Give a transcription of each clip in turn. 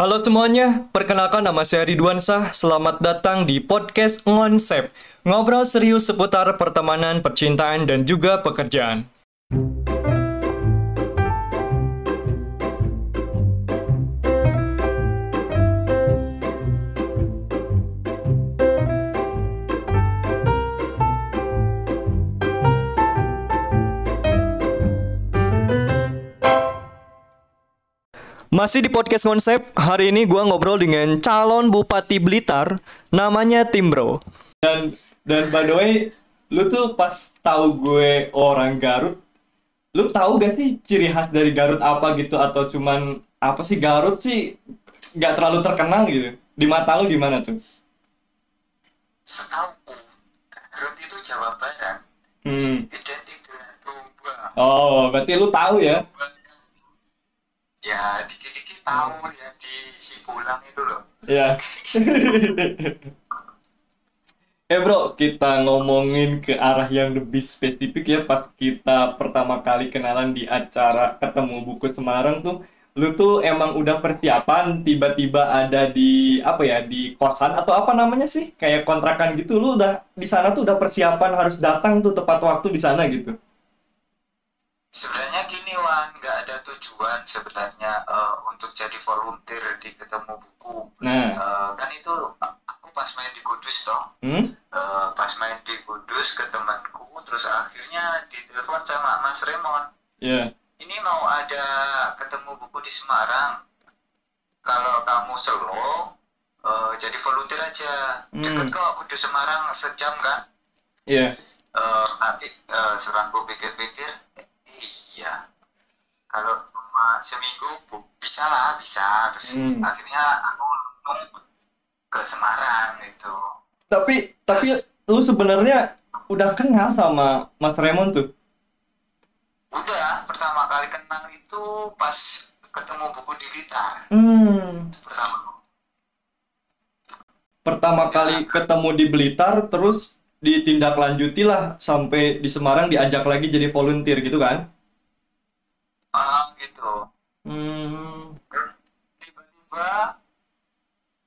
Halo semuanya, perkenalkan nama saya Ridwan Sah. Selamat datang di podcast Ngonsep. Ngobrol serius seputar pertemanan, percintaan, dan juga pekerjaan. Masih di podcast konsep, hari ini gua ngobrol dengan calon Bupati Blitar, namanya Timbro. Dan dan by the way, lu tuh pas tahu gue orang Garut, lu tahu gak sih ciri khas dari Garut apa gitu atau cuman apa sih Garut sih nggak terlalu terkenal gitu. Di mata lu gimana tuh? Setauku, Garut itu Jawa Barat, Hmm. identik dengan domba. Oh, berarti lu tahu ya? Ya, dikit-dikit tahu ya di Sipulang itu loh. Ya. eh bro, kita ngomongin ke arah yang lebih spesifik ya pas kita pertama kali kenalan di acara ketemu buku Semarang tuh lu tuh emang udah persiapan tiba-tiba ada di apa ya di kosan atau apa namanya sih kayak kontrakan gitu lu udah di sana tuh udah persiapan harus datang tuh tepat waktu di sana gitu Sebenarnya tujuan sebenarnya eh, untuk jadi volunteer di ketemu buku. nah Eh, kan itu aku pas main di Kudus toh, hmm? Eh, pas main di Kudus ke temanku, terus akhirnya ditelepon sama Mas Remon. ya ini mau ada ketemu buku di Semarang. Kalau kamu selo, eh, jadi volunteer aja. Hmm. Deket kok, kudu Semarang sejam kan? ya Eh, nanti setelah aku pikir-pikir, eh, iya. Kalau cuma seminggu, bu, bisa lah, bisa. Terus Hmm. akhirnya aku ke Semarang gitu. tapi tapi lu sebenarnya udah kenal sama Mas Raymond tuh Udah, pertama kali kenal itu pas ketemu buku di Blitar. hmm. Pertama pertama kali ketemu di Blitar terus ditindaklanjuti lah sampai di Semarang diajak lagi jadi volunteer gitu kan gitu. hmm. tiba-tiba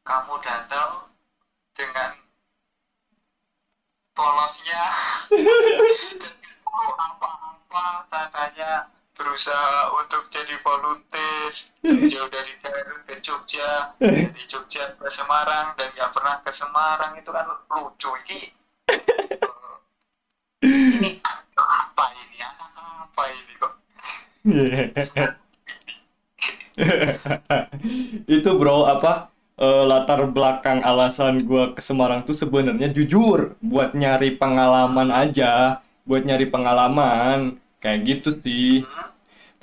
kamu datang dengan polosnya dan kamu apa-apa katanya berusaha untuk jadi volunteer. Jauh dari Garut ke Jogja. Dari Jogja ke Semarang dan nggak pernah ke Semarang. Itu kan lucu. Ini ini apa ini? Anak apa ini? Kok itu bro apa eh, latar belakang alasan gua ke Semarang tuh sebenarnya jujur buat nyari pengalaman aja buat nyari pengalaman kayak gitu sih?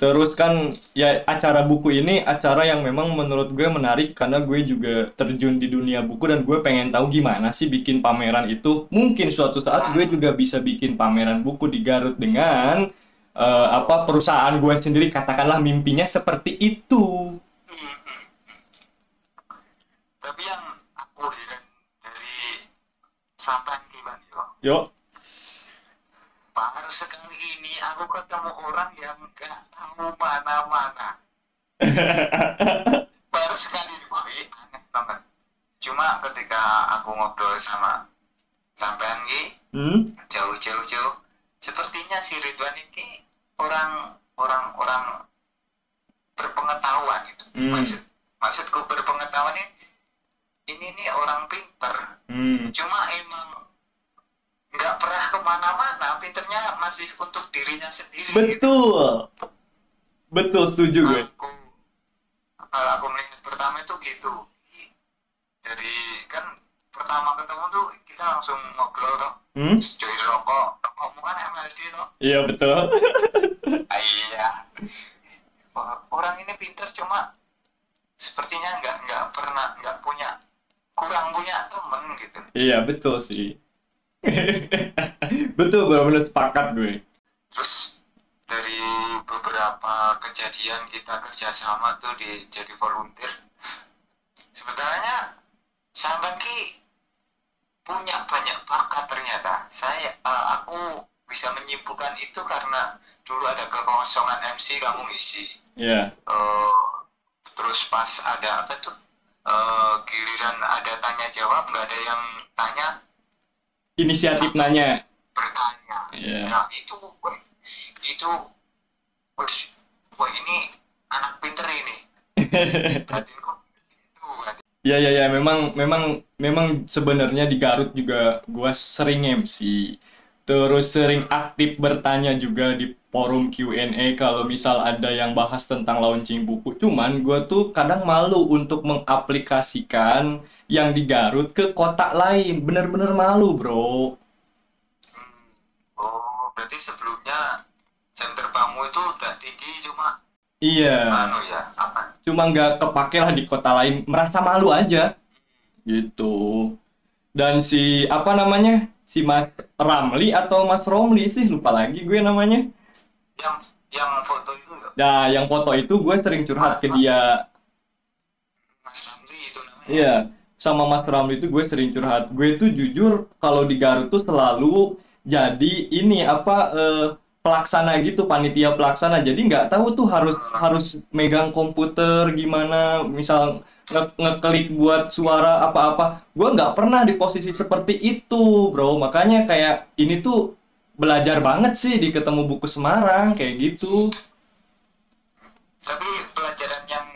Terus kan ya acara buku ini acara yang memang menurut gue menarik karena gue juga terjun di dunia buku dan gue pengen tahu gimana sih bikin pameran itu. Mungkin suatu saat gue juga bisa bikin pameran buku di Garut dengan eh, apa perusahaan gue sendiri katakanlah mimpinya seperti itu. tapi yang aku heran dari sampai gimana yo Yo. baru sekali ini aku ketemu orang yang nggak tahu mana-mana baru sekali ini aneh banget cuma ketika aku ngobrol sama sampean Ki, Hmm? jauh-jauh jauh sepertinya si Ridwan ini orang orang orang berpengetahuan gitu Hmm. maksud maksudku berpengetahuan ini ini nih orang pinter Hmm. cuma emang nggak pernah ke mana-mana pinternya masih untuk dirinya sendiri gitu. Betul. Betul setuju gue. aku kalau aku melihat pertama itu gitu dari kan pertama ketemu tuh kita langsung ngobrol tuh Hmm? join rokok rokokmu kan MLD tuh Iya betul. ah, iya orang ini pinter cuma sepertinya nggak nggak pernah nggak punya kurang punya temen gitu Iya betul sih. betul benar-benar sepakat gue. terus dari beberapa kejadian kita kerjasama tuh di jadi volunteer sebenarnya sampai ki punya banyak bakat ternyata saya eh, aku bisa menyimpulkan itu karena dulu ada kekosongan MC kamu ngisi Iya. Eh, terus terus pas ada apa tuh eh, giliran ada tanya jawab nggak ada yang tanya Inisiatif nanya. bertanya Iya. nah itu itu wes wah ini anak pinter ini. Ya ya ya memang memang memang sebenarnya di Garut juga gua sering MC. Terus sering aktif bertanya juga di forum Q&A kalau misal ada yang bahas tentang launching buku. Cuman gua tuh kadang malu untuk mengaplikasikan yang di Garut ke kota lain. Bener-bener malu, Bro. oh berarti sebelumnya jam terbangmu itu udah tinggi cuma Iya. anu ya apa cuma nggak kepake lah di kota lain merasa malu aja gitu dan si apa namanya si Mas Ramli atau Mas Romli sih lupa lagi gue namanya. Yang yang foto itu ya nah yang foto itu gue sering curhat ke dia. Mas Ramli itu namanya. Iya sama Mas Ramli itu gue sering curhat. Gue tuh jujur kalau di Garut tuh selalu jadi ini apa eh, pelaksana gitu panitia pelaksana. Jadi nggak tahu tuh harus harus megang komputer gimana. Misal nge- ngeklik buat suara apa-apa. Gue nggak pernah di posisi seperti itu bro. Makanya kayak ini tuh belajar banget sih di ketemu buku Semarang kayak gitu. Tapi pelajaran yang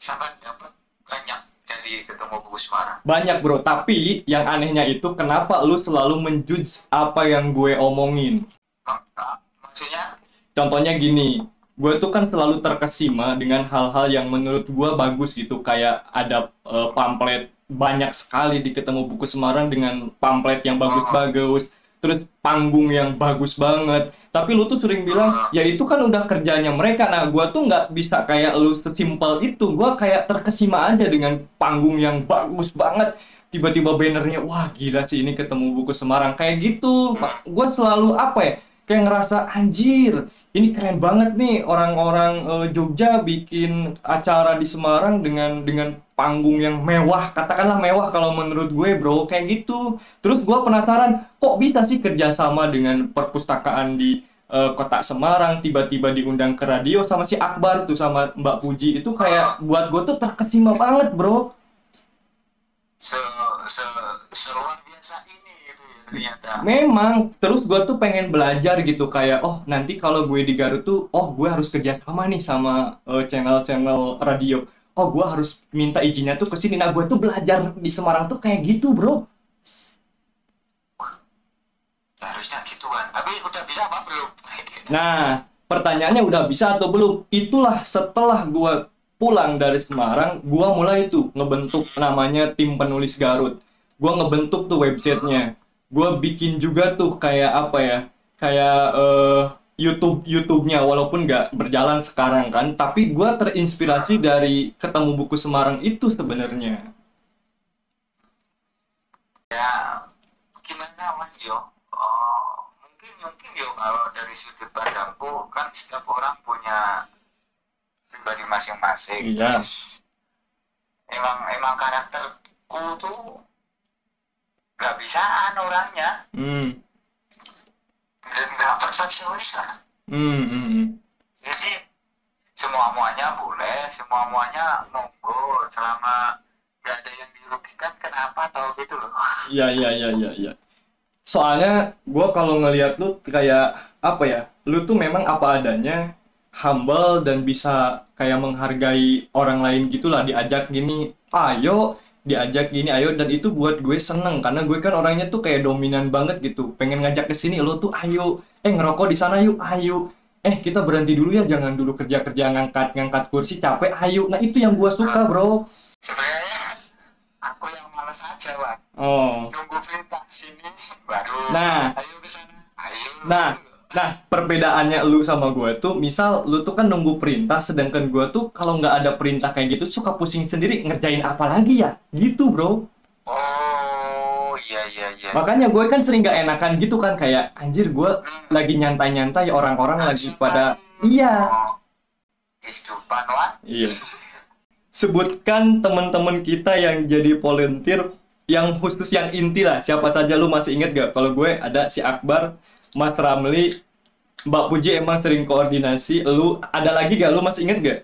sampai dapat banyak dari ketemu buku Semarang? Banyak bro. Tapi yang anehnya itu kenapa lu selalu menjudge apa yang gue omongin? Ah, maksudnya? Contohnya gini, gue tuh kan selalu terkesima dengan hal-hal yang menurut gue bagus gitu. Kayak ada eh, pamflet banyak sekali di ketemu buku Semarang dengan pamflet yang bagus-bagus. Terus panggung yang bagus banget. Tapi lu tuh sering bilang, ya itu kan udah kerjanya mereka. Nah, gue tuh nggak bisa kayak lu sesimpel itu. Gue kayak terkesima aja dengan panggung yang bagus banget. Tiba-tiba bannernya, wah gila sih ini ketemu buku Semarang. Kayak gitu. Gue selalu apa ya? Kayak ngerasa anjir ini keren banget nih orang-orang eh, Jogja bikin acara di Semarang dengan dengan panggung yang mewah. Katakanlah mewah kalau menurut gue bro kayak gitu. Terus gue penasaran kok bisa sih kerjasama dengan perpustakaan di eh, kota Semarang tiba-tiba diundang ke radio sama si Akbar tuh sama Mbak Puji? Itu kayak buat gue tuh terkesima banget bro. Se se seluar biasa ini gitu ya ternyata Memang, terus gue tuh pengen belajar gitu kayak, oh nanti kalau gue di Garut tuh, oh gue harus kerjasama nih sama eh, channel-channel radio. Oh gue harus minta izinnya tuh ke sini. Nah gue tuh belajar di Semarang tuh kayak gitu bro. harusnya gitu kan tapi udah bisa apa belum Nah pertanyaannya udah bisa atau belum? Itulah setelah gue pulang dari Semarang, gue mulai tuh ngebentuk namanya tim penulis Garut. Gue ngebentuk tuh websitenya. Gue bikin juga tuh kayak apa ya? Kayak eh, YouTube YouTube-nya walaupun nggak berjalan sekarang kan, tapi gue terinspirasi dari ketemu buku Semarang itu sebenarnya. ya gimana mas yo oh, mungkin mungkin yo kalau dari sudut pandangku kan setiap orang punya pribadi masing-masing Iya. Terus, emang emang karakterku tuh nggak bisaan orangnya Hmm, nggak perfeksionis lah hmm, hmm, hmm. jadi semua muanya boleh semua muanya monggo selama nggak ada yang dirugikan kenapa atau gitu loh Iya iya iya iya iya. Soalnya gua kalau ngelihat lu kayak apa ya? Lu tuh memang apa adanya, humble dan bisa kayak menghargai orang lain gitulah diajak gini, ayo diajak gini ayo. Dan itu buat gue seneng karena gue kan orangnya tuh kayak dominan banget gitu. Pengen ngajak ke sini lo tuh ayo eh ngerokok di sana yuk ayo. Eh kita berhenti dulu ya jangan dulu kerja kerja ngangkat ngangkat kursi capek ayo. Nah itu yang gue suka bro. Sebenarnya aku yang malas aja Wan. Oh. Tunggu perintah sini baru Nah. ayo ke sana ayo. Nah, nah perbedaannya lu sama gue tuh, misal lu tuh kan nunggu perintah, sedangkan gue tuh kalau nggak ada perintah kayak gitu suka pusing sendiri ngerjain apa lagi ya, gitu bro. oh iya iya iya Makanya gue kan sering nggak enakan gitu kan kayak anjir gue lagi nyantai-nyantai orang-orang lagi pada iya. Oh, kehidupan Wan Iya. Sebutkan teman-teman kita yang jadi volunteer yang khusus yang inti lah. Siapa saja lu masih inget gak? Kalau gue ada si Akbar, Mas Ramli, Mbak Puji emang sering koordinasi. Lu ada lagi gak? Lu masih inget gak?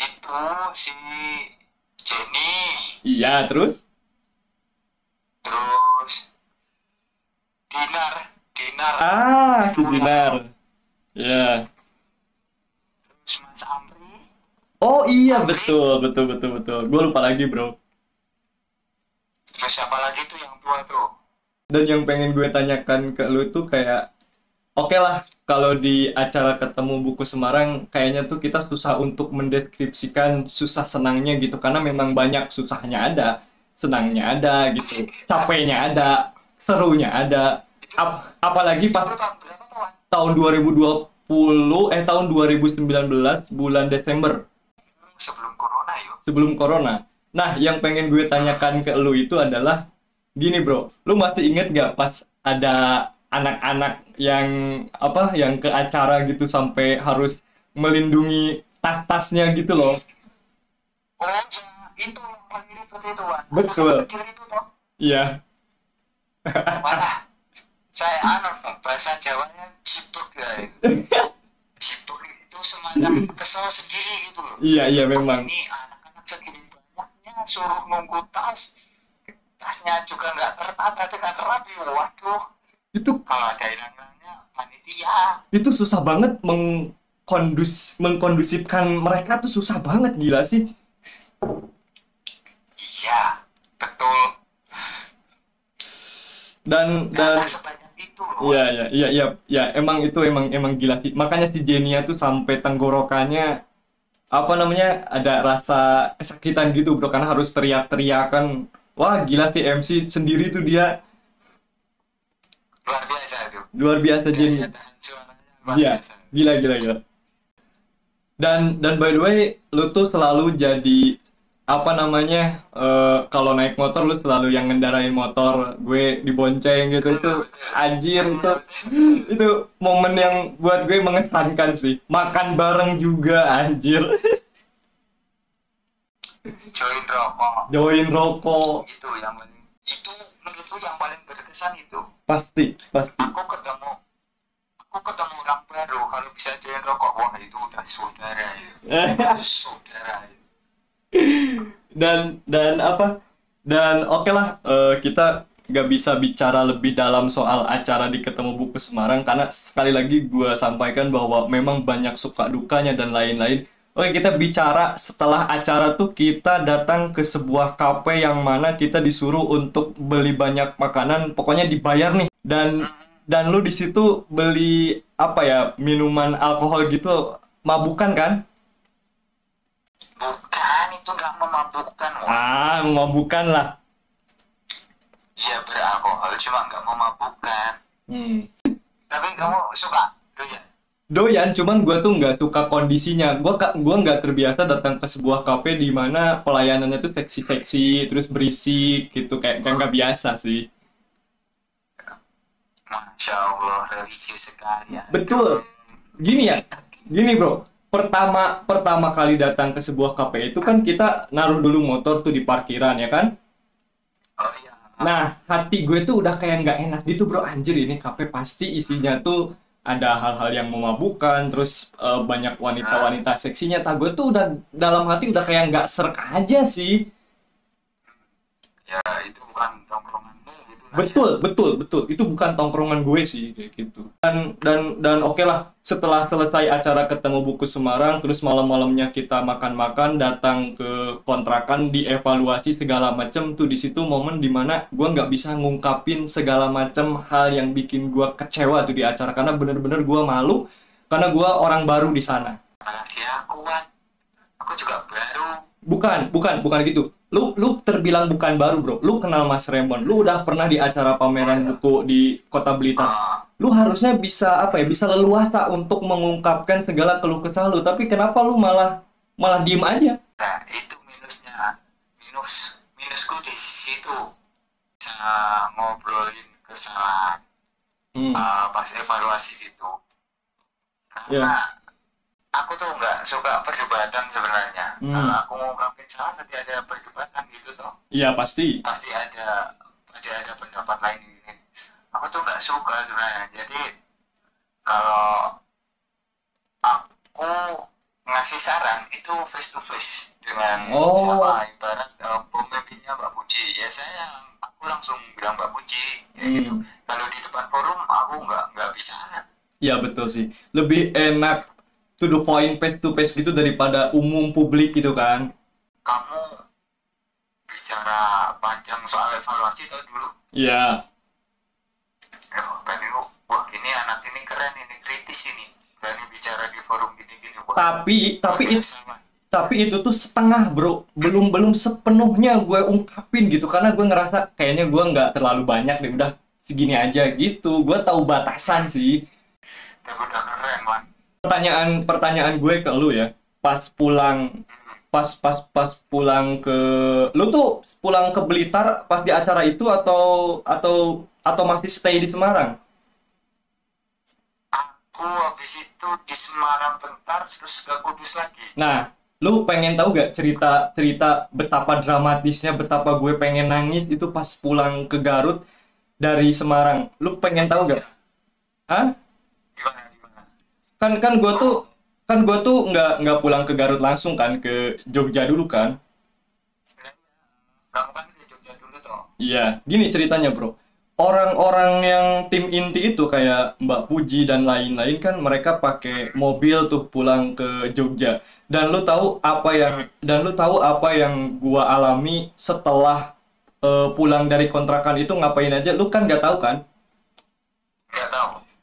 itu si Jenny Iya, terus? terus Dinar Dinar Ah, si Dinar. Ya. terus Mas Amri Oh iya, betul, betul, betul, betul. Gue lupa lagi, bro. terus siapa lagi tuh yang tua tuh Dan yang pengen gue tanyakan ke lu tuh kayak, oke lah, kalau di acara ketemu buku Semarang, kayaknya tuh kita susah untuk mendeskripsikan susah senangnya gitu, karena memang banyak susahnya ada, senangnya ada gitu, capeknya ada, serunya ada. Ap- apalagi pas tahun 2020, eh tahun 2019 bulan Desember sebelum corona yuk sebelum corona. Nah, yang pengen gue tanyakan ke lu itu adalah gini, Bro. Lu masih inget gak pas ada anak-anak yang apa yang ke acara gitu sampai harus melindungi tas-tasnya gitu loh. oh ya itu itu Betul. Anak Iya. malah saya anu bahasa Jawanya jituk ya itu jituk itu semacam kesel sendiri gitu loh Iya, iya memang. ini anak-anak segini banyaknya suruh nunggu tas tasnya juga nggak tertata dengan rapi waduh Itu kalau ada hilang-hilangnya panitia itu susah banget mengkondus mengkondusifkan mereka tuh susah banget gila sih. iya betul Dan dan karena itu loh Iya iya iya iya ya emang itu emang emang gila sih. Makanya si Jenia tuh sampai tenggorokannya apa namanya ada rasa kesakitan gitu bro karena harus teriak-teriakan. Wah gila sih MC sendiri tuh dia. Luar biasa itu. Luar biasa luar Iya biasa. gila gila gila. Dan dan by the way lu tuh selalu jadi apa namanya eh, kalau naik motor lu selalu yang ngendarain motor. Gue dibonceng gitu itu anjir itu. Itu momen yang buat gue mengesankan sih. Makan bareng juga anjir join rokok. Join rokok. Itu yang itu menurutku yang paling berkesan itu. Pasti pasti. Aku ketemu aku ketemu orang baru. Kalau bisa join rokok wah itu udah saudara ya. Saudara ya. dan dan apa? Dan oke lah eh, kita nggak bisa bicara lebih dalam soal acara di ketemu buku Semarang karena sekali lagi gue sampaikan bahwa memang banyak suka dukanya dan lain-lain oke kita bicara setelah acara tuh kita datang ke sebuah kafe yang mana kita disuruh untuk beli banyak makanan pokoknya dibayar nih. Dan dan lu di situ beli apa ya minuman alkohol gitu mabukan kan? Bukan itu nggak memabukkan ah mabukan lah. Iya beralkohol cuma nggak memabukkan Hmm. tapi kamu suka doyan cuman gue tuh nggak suka kondisinya. Gue gua nggak terbiasa datang ke sebuah kafe di mana pelayanannya tuh seksi-seksi terus berisik gitu. Kayak kayak nggak biasa sih. Masya allah religius sekali ya Betul. gini ya gini bro. Pertama pertama kali datang ke sebuah kafe itu kan kita naruh dulu motor tuh di parkiran ya kan? Oh iya. Nah hati gue tuh udah kayak nggak enak gitu bro. Anjir ini kafe pasti isinya tuh ada hal-hal yang memabukkan terus eh, banyak wanita-wanita seksinya. Tak gue tuh udah dalam hati udah kayak nggak serk aja sih. Ya itu bukan tongkronganmu lah Betul, betul, betul. Itu bukan tongkrongan gue sih kayak gitu. Dan dan dan oke lah, setelah selesai acara ketemu buku Semarang, terus malam-malamnya kita makan-makan, datang ke kontrakan, dievaluasi segala macem tuh di situ momen di mana gue nggak bisa ngungkapin segala macem hal yang bikin gue kecewa tuh di acara karena bener-bener gue malu karena gue orang baru di sana. ya. aku aku juga baru Bukan, bukan, bukan gitu. Lu lu terbilang bukan baru, Bro. Lu kenal Mas Remon. Lu udah pernah di acara pameran buku di Kota Blitar. Lu harusnya bisa apa ya? Bisa leluasa untuk mengungkapkan segala keluh kesah lu. Tapi kenapa lu malah malah diem aja? nah itu minusnya minus minusku di situ bisa ngobrolin kesalahan Hmm. uh, pas evaluasi gitu karena Ya. Aku tuh nggak suka perdebatan sebenarnya Hmm. kalau aku ngungkapin salah nanti ada perdebatan gitu toh Iya pasti. pasti ada pasti ada pendapat lain ini aku tuh nggak suka sebenarnya jadi kalau aku ngasih saran itu face to face dengan Oh. siapa ibarat uh, pemimpinnya Mbak Puji ya saya aku langsung bilang Mbak Puji kayak Hmm. gitu kalau di depan forum aku nggak nggak bisa Iya betul sih. Lebih enak to the point face to face gitu daripada umum publik gitu kan. kamu bicara panjang soal evaluasi tau dulu Iya. ya berani lu wah ini anak ini keren ini kritis ini berani bicara di forum gini-gini wah Tapi tapi luar it- biasa, Man. tapi itu tuh setengah bro. Belum belum sepenuhnya gue ungkapin gitu karena gue ngerasa kayaknya gue nggak terlalu banyak deh udah segini aja gitu. Gue tahu batasan sih. tapi udah keren Pertanyaan pertanyaan gue ke lu ya. Pas pulang pas pas pas pulang ke lu tuh pulang ke Blitar pas di acara itu atau atau atau masih stay di Semarang? aku habis itu di Semarang bentar terus ke Kudus lagi Nah, lu pengen tahu gak cerita cerita betapa dramatisnya, betapa gue pengen nangis itu pas pulang ke Garut dari Semarang. Lu pengen tahu gak? Hah? Kan kan gue tuh kan gue tuh nggak nggak pulang ke Garut langsung kan ke Jogja dulu kan? kamu kan ke Jogja dulu toh Iya, gini ceritanya bro. Orang-orang yang tim inti itu kayak Mbak Puji dan lain-lain kan mereka pakai mobil tuh pulang ke Jogja. Dan lu tahu apa yang dan lu tahu apa yang gua alami setelah eh, pulang dari kontrakan itu ngapain aja? Lu kan nggak tahu kan?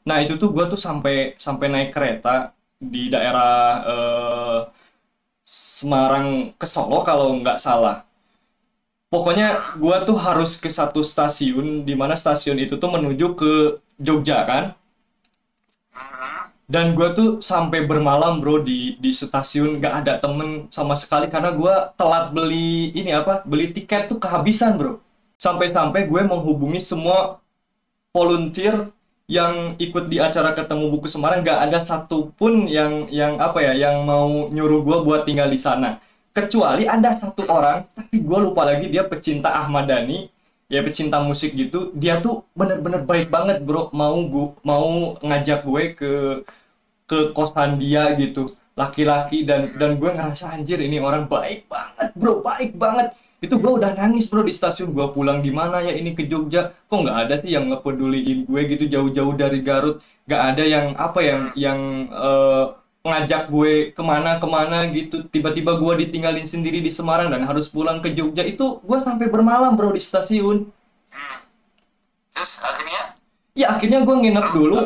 Nah itu tuh gua tuh sampai sampai naik kereta di daerah eh, Semarang ke Solo kalau nggak salah. Pokoknya gua tuh harus ke satu stasiun di mana stasiun itu tuh menuju ke Jogja kan. Dan gua tuh sampai bermalam bro di di stasiun nggak ada temen sama sekali karena gua telat beli ini apa beli tiket tuh kehabisan bro. Sampai-sampai gue menghubungi semua volunteer yang ikut di acara ketemu buku Semarang nggak ada satupun yang yang apa ya yang mau nyuruh gue buat tinggal di sana. Kecuali ada satu orang tapi gue lupa lagi dia pecinta Ahmad Dhani ya pecinta musik gitu. Dia tuh bener-bener baik banget bro. Mau gua mau ngajak gue ke ke kosan dia gitu. Laki-laki dan dan gue ngerasa anjir ini orang baik banget bro. Baik banget itu gue udah nangis bro di stasiun gue pulang. Gimana ya ini ke Jogja? Kok nggak ada sih yang ngepeduliin gue gitu jauh-jauh dari Garut? Nggak ada yang apa yang yang eh, ngajak gue ke mana-kemana gitu. Tiba-tiba gue ditinggalin sendiri di Semarang dan harus pulang ke Jogja. Itu gue sampai bermalam bro di stasiun. Hmm. terus akhirnya? Ya akhirnya gue nginep dulu.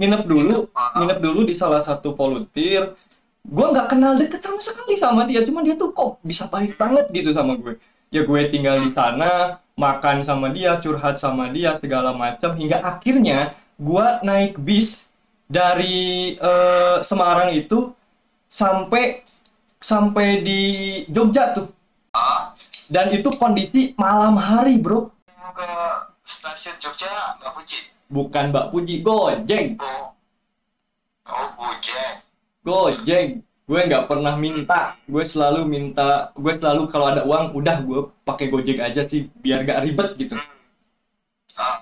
Nginep dulu. Nginep dulu di salah satu volunteer. Gue nggak kenal deket sama sekali sama dia. Cuma dia tuh kok bisa baik banget gitu sama gue ya gue tinggal di sana makan sama dia curhat sama dia segala macam hingga akhirnya gue naik bis dari eh, Semarang itu sampai sampai di Jogja tuh. Dan itu kondisi malam hari bro. Mau ke stasiun Jogja nggak puji? Bukan Mbak Puji Gojek. Oh. Oh Gojek. Gojek, gue nggak pernah minta. Gue selalu minta, gue selalu kalau ada uang, udah gue pakai Gojek aja sih, biar gak ribet gitu. ah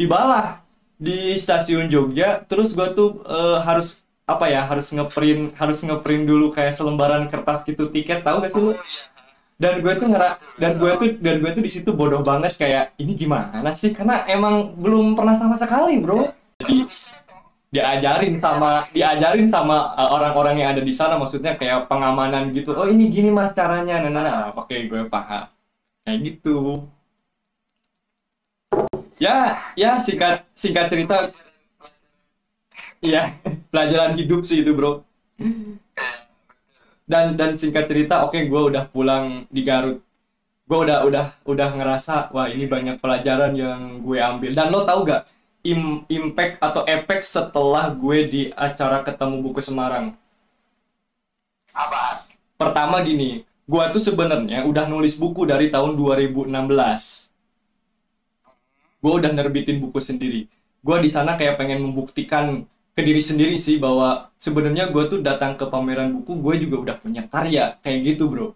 Tibalah di stasiun Jogja, terus gue tuh eh, harus apa ya, harus ngeprint, harus ngeprint dulu kayak selembaran kertas gitu tiket, tahu gak sih lu? oh iya Dan gue tuh ngera, dan gue tuh, dan gue tuh di situ bodoh banget kayak ini gimana sih? Karena emang belum pernah sama sekali, bro. Jadi toh diajarin sama diajarin sama uh, orang-orang yang ada di sana maksudnya kayak pengamanan gitu. Oh ini gini mas caranya. Nah nah nah. Oke gue paham. Kayak gitu. Ya ya singkat singkat cerita. Ya pelajaran hidup sih itu bro. Dan dan singkat cerita oke gue udah pulang di Garut. Gue udah udah udah ngerasa wah ini banyak pelajaran yang gue ambil. Dan lo tau gak im- impact atau efek setelah gue di acara ketemu buku Semarang. Apa? Pertama gini gue tuh sebenarnya udah nulis buku dari tahun 2016 gue udah nerbitin buku sendiri. Gue di sana kayak pengen membuktikan ke diri sendiri sih bahwa sebenarnya gue tuh datang ke pameran buku gue juga udah punya karya. Kayak gitu bro.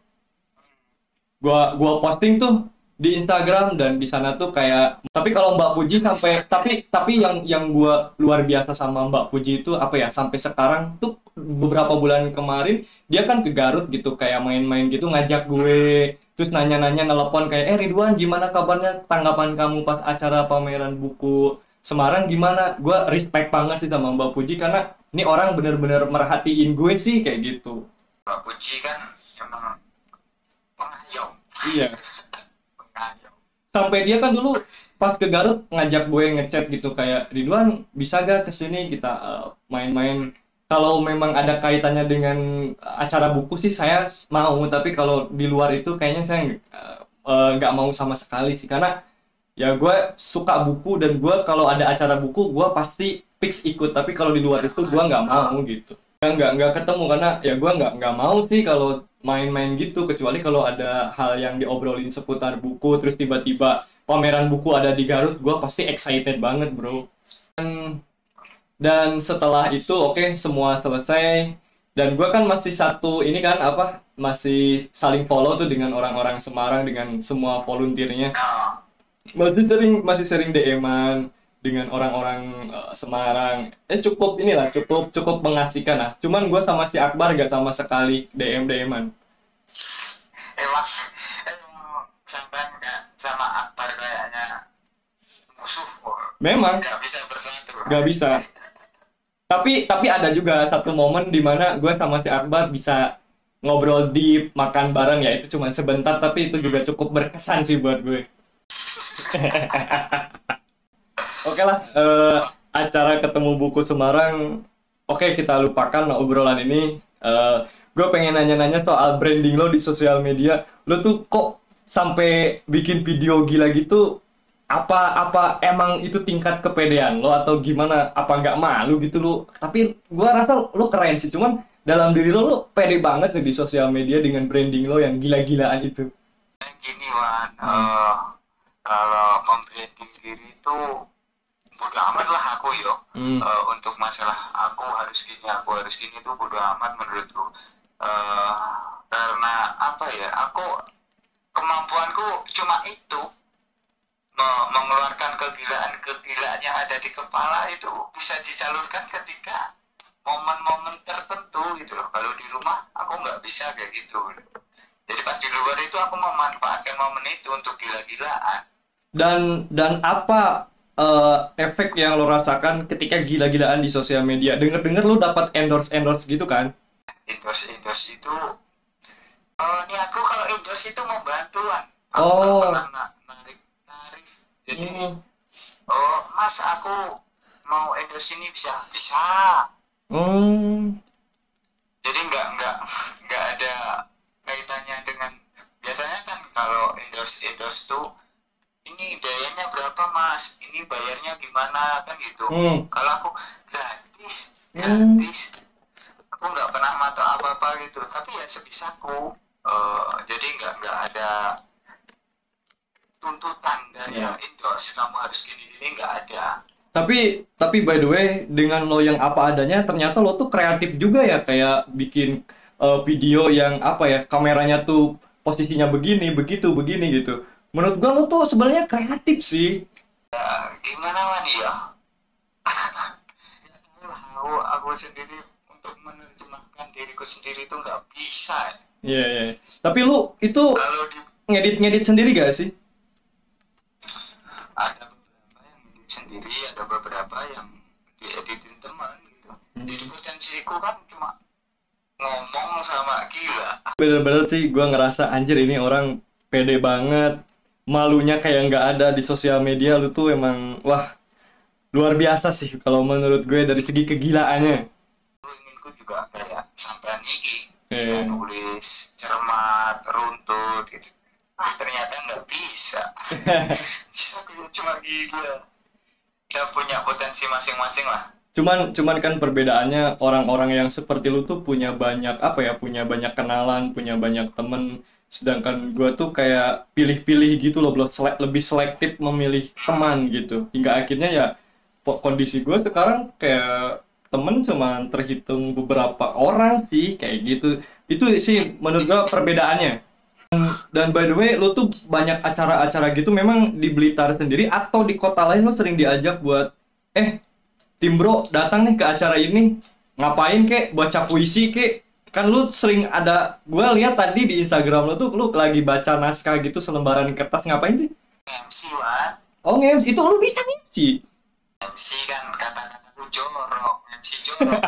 Gue gua posting tuh di Instagram dan di sana tuh kayak tapi kalau Mbak Puji sampai tapi tapi yang yang gua luar biasa sama Mbak Puji itu apa ya sampai sekarang tuh beberapa bulan kemarin dia kan ke Garut gitu kayak main-main gitu ngajak gue terus nanya-nanya nelpon kayak eh Ridwan gimana kabarnya? Tanggapan kamu pas acara pameran buku Semarang gimana? Gue respect banget sih sama Mbak Puji karena ini orang bener-bener merhatiin gue sih kayak gitu. Mbak Puji kan emang pengayom iya sampai dia kan dulu pas ke Garut ngajak gue ngechat gitu kayak Ridwan bisa gak ke sini kita uh, main-main? Kalau memang ada kaitannya dengan acara buku sih saya mau tapi kalau di luar itu kayaknya saya uh, uh, nggak mau sama sekali sih. Karena ya gue suka buku dan gue kalau ada acara buku gue pasti fix ikut. Tapi kalau di luar itu gue nggak mau gitu Ya, nggak nggak ketemu karena ya gue nggak nggak mau sih kalau main-main gitu kecuali kalau ada hal yang diobrolin seputar buku terus tiba-tiba pameran buku ada di Garut gue pasti excited banget bro. Dan, dan setelah itu oke semua selesai. Dan gue kan masih satu ini kan apa masih saling follow tuh dengan orang-orang Semarang dengan semua volunteernya. Nah masih sering masih sering DM-an dengan orang-orang eh, Semarang. Eh cukup inilah cukup cukup mengasihkan lah. Cuman gue sama si Akbar gak sama sekali DM DM-an emang emang sampai nggak sama Akbar kayaknya musuh memang. Nggak bisa bersatu. Gak bisa. Tapi tapi ada juga satu momen di mana gue sama si Akbar bisa ngobrol deep makan bareng. Ya itu cuma sebentar tapi itu juga cukup berkesan sih buat gue Oke lah, eh, acara ketemu buku Semarang. Oke, kita lupakan obrolan ini. Eh, gue pengen nanya-nanya soal branding lo di sosial media. Lo tuh kok sampai bikin video gila gitu? Apa apa emang itu tingkat kepedean lo atau gimana? Apa nggak malu gitu lo? Tapi gue rasa lo keren sih. Cuman dalam diri lo lo pede banget tuh di sosial media dengan branding lo yang gila-gilaan itu. gini Wan eh, kalau membranding diri itu bodo amat lah aku yo. Hmm. Eh, untuk masalah aku harus gini aku harus gini tuh bodo amat menurutku. Eh, karena apa ya aku kemampuanku cuma itu. Me- mengeluarkan kegilaan-kegilaan yang ada di kepala itu bisa disalurkan ketika momen-momen tertentu gitu loh. Kalau di rumah aku nggak bisa kayak gitu. Jadi pas di luar itu aku memanfaatkan momen itu untuk gila-gilaan. Dan dan apa eh, efek yang lo rasakan ketika gila-gilaan di sosial media? Dengar-dengar lo dapat endorse endorse gitu kan? endorse endorse itu eh ini aku kalau endorse itu mau bantuan aku Oh. pernah na- narik tarif jadi Hmm. oh mas aku mau endorse ini bisa bisa Hmm. jadi nggak nggak nggak ada kaitannya dengan biasanya kan kalau endorse endorse tuh ini biayanya berapa mas? Ini bayarnya gimana? Kan gitu. Hmm. kalau aku gratis Hmm. gratis. Aku nggak pernah mata apa apa gitu. Tapi ya sebisaku Eh, jadi nggak nggak ada tuntutan dari yang endorse. Kamu harus gini gini nggak ada. Tapi tapi by the way dengan lo yang apa adanya ternyata lo tuh kreatif juga ya. Kayak bikin eh, video yang apa ya kameranya tuh posisinya begini begitu begini gitu. Menurut gua lo tuh sebenarnya kreatif sih. ya gimana man ya aku, aku sendiri untuk menerjemahkan diriku sendiri itu nggak bisa Iya iya. Tapi lu itu kalau di ngedit-ngedit sendiri gak sih? ada beberapa yang edit sendiri ada beberapa yang dieditin teman gitu jadi potensiku kan cuma ngomong sama gila Bener-bener sih gua ngerasa anjir ini orang pede banget. Malunya kayak nggak ada di sosial media lu tuh emang wah luar biasa sih kalau menurut gue dari segi kegilaannya. Aku inginku juga kayak sampean iki bisa Eh. nulis cermat runtut gitu ah ternyata nggak bisa bisa aku cuma gila kita punya potensi masing-masing lah Cuman cuman kan perbedaannya orang-orang yang seperti lu tuh punya banyak apa ya, punya banyak kenalan, punya banyak temen. Sedangkan gua tuh kayak pilih-pilih gitu loh, sele- lebih selektif memilih teman gitu. Hingga akhirnya ya kondisi gua sekarang kayak temen cuma terhitung beberapa orang sih kayak gitu. Itu sih menurut gua perbedaannya. Dan by the way, lo tuh banyak acara-acara gitu memang di Blitar sendiri atau di kota lain lo sering diajak buat eh tim bro datang nih ke acara ini ngapain kek baca puisi kek kan lu sering ada gue lihat tadi di Instagram lo tuh lu lagi baca naskah gitu selembaran kertas ngapain sih? MC Wan Oh nge itu lu bisa MC. MC kan kata-kataku jorok MC jorok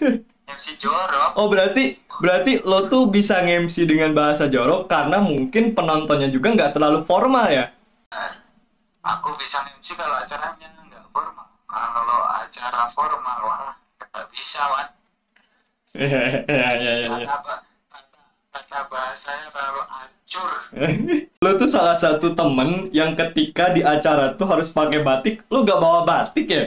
MC jorok Oh berarti berarti lo tuh bisa nge-MC dengan bahasa jorok karena mungkin penontonnya juga nggak terlalu formal ya? aku bisa MC kalau acaranya nggak formal kalau acara formal wah nggak bisa Wan Iya iya iya iya. kata, kata bahasanya terlalu hancur Lo tuh salah satu temen yang ketika di acara tuh harus pakai batik, lo gak bawa batik ya?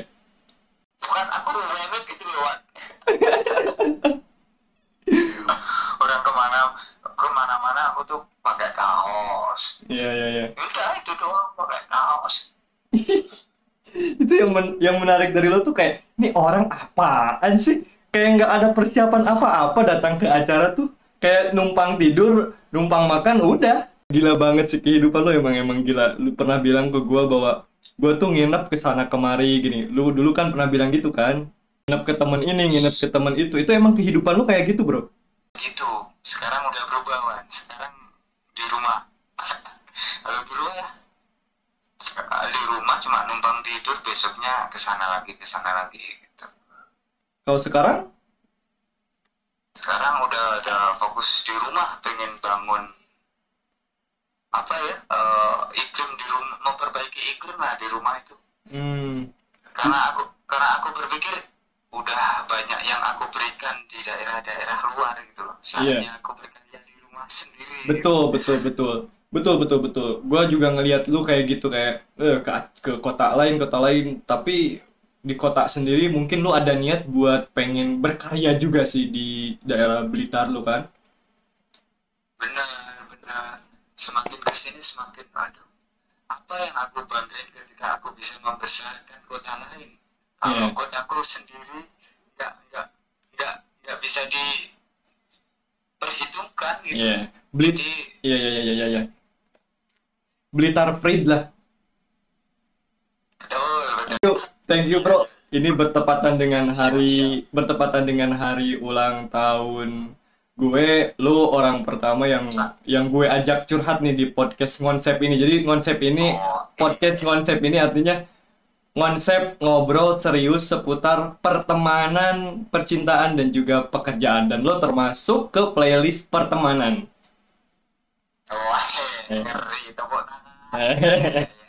bukan aku banget gitu loh Wan orang ke mana ke mana-mana aku tuh pakai kaos Iya iya iya. udah itu doang pakai kaos Itu yang men- yang menarik dari lo tuh kayak, ini orang apaan sih? Kayak nggak ada persiapan apa-apa datang ke acara tuh. Kayak numpang tidur, numpang makan, udah. Gila banget sih kehidupan lo emang emang gila. Lu pernah bilang ke gua bahwa gua tuh nginep ke sana kemari gini. Lu dulu kan pernah bilang gitu kan? Nginep ke temen ini, nginep ke temen itu. Itu emang kehidupan lu kayak gitu, Bro. gitu sekarang udah berubah Wan sekarang di rumah kalau dulu ya di rumah cuma numpang tidur besoknya ke sana lagi ke sana lagi Kalau sekarang? Sekarang udah ada fokus di rumah pengen bangun apa ya eh, iklim di rumah memperbaiki iklim lah di rumah itu. Hmm, karena aku karena aku berpikir udah banyak yang aku berikan di daerah-daerah luar gitu loh. Saatnya Iya. aku berikan yang di rumah sendiri. Betul betul betul. Betul betul betul. Gua juga ngelihat lu kayak gitu kayak eh, ke ke kota lain kota lain. Tapi di kota sendiri mungkin lu ada niat buat pengen berkarya juga sih di daerah Blitar lu kan? Benar benar. Semakin ke sini semakin aduh apa yang aku banggain ketika aku bisa membesarkan kota lain? Kalau Iya. kotaku sendiri nggak nggak nggak nggak bisa diperhitungkan gitu. Iya. Blit jadi iya iya iya iya iya. Blitar Pride lah. Betul betul. Yuk, thank you bro. Ini bertepatan dengan hari bertepatan dengan hari ulang tahun gue. Lu orang pertama yang yang gue ajak curhat nih di podcast konsep ini. Jadi konsep ini podcast konsep ini artinya konsep ngobrol serius seputar pertemanan, percintaan dan juga pekerjaan dan lo termasuk ke playlist pertemanan. Wah, ngeri tepuk tangan.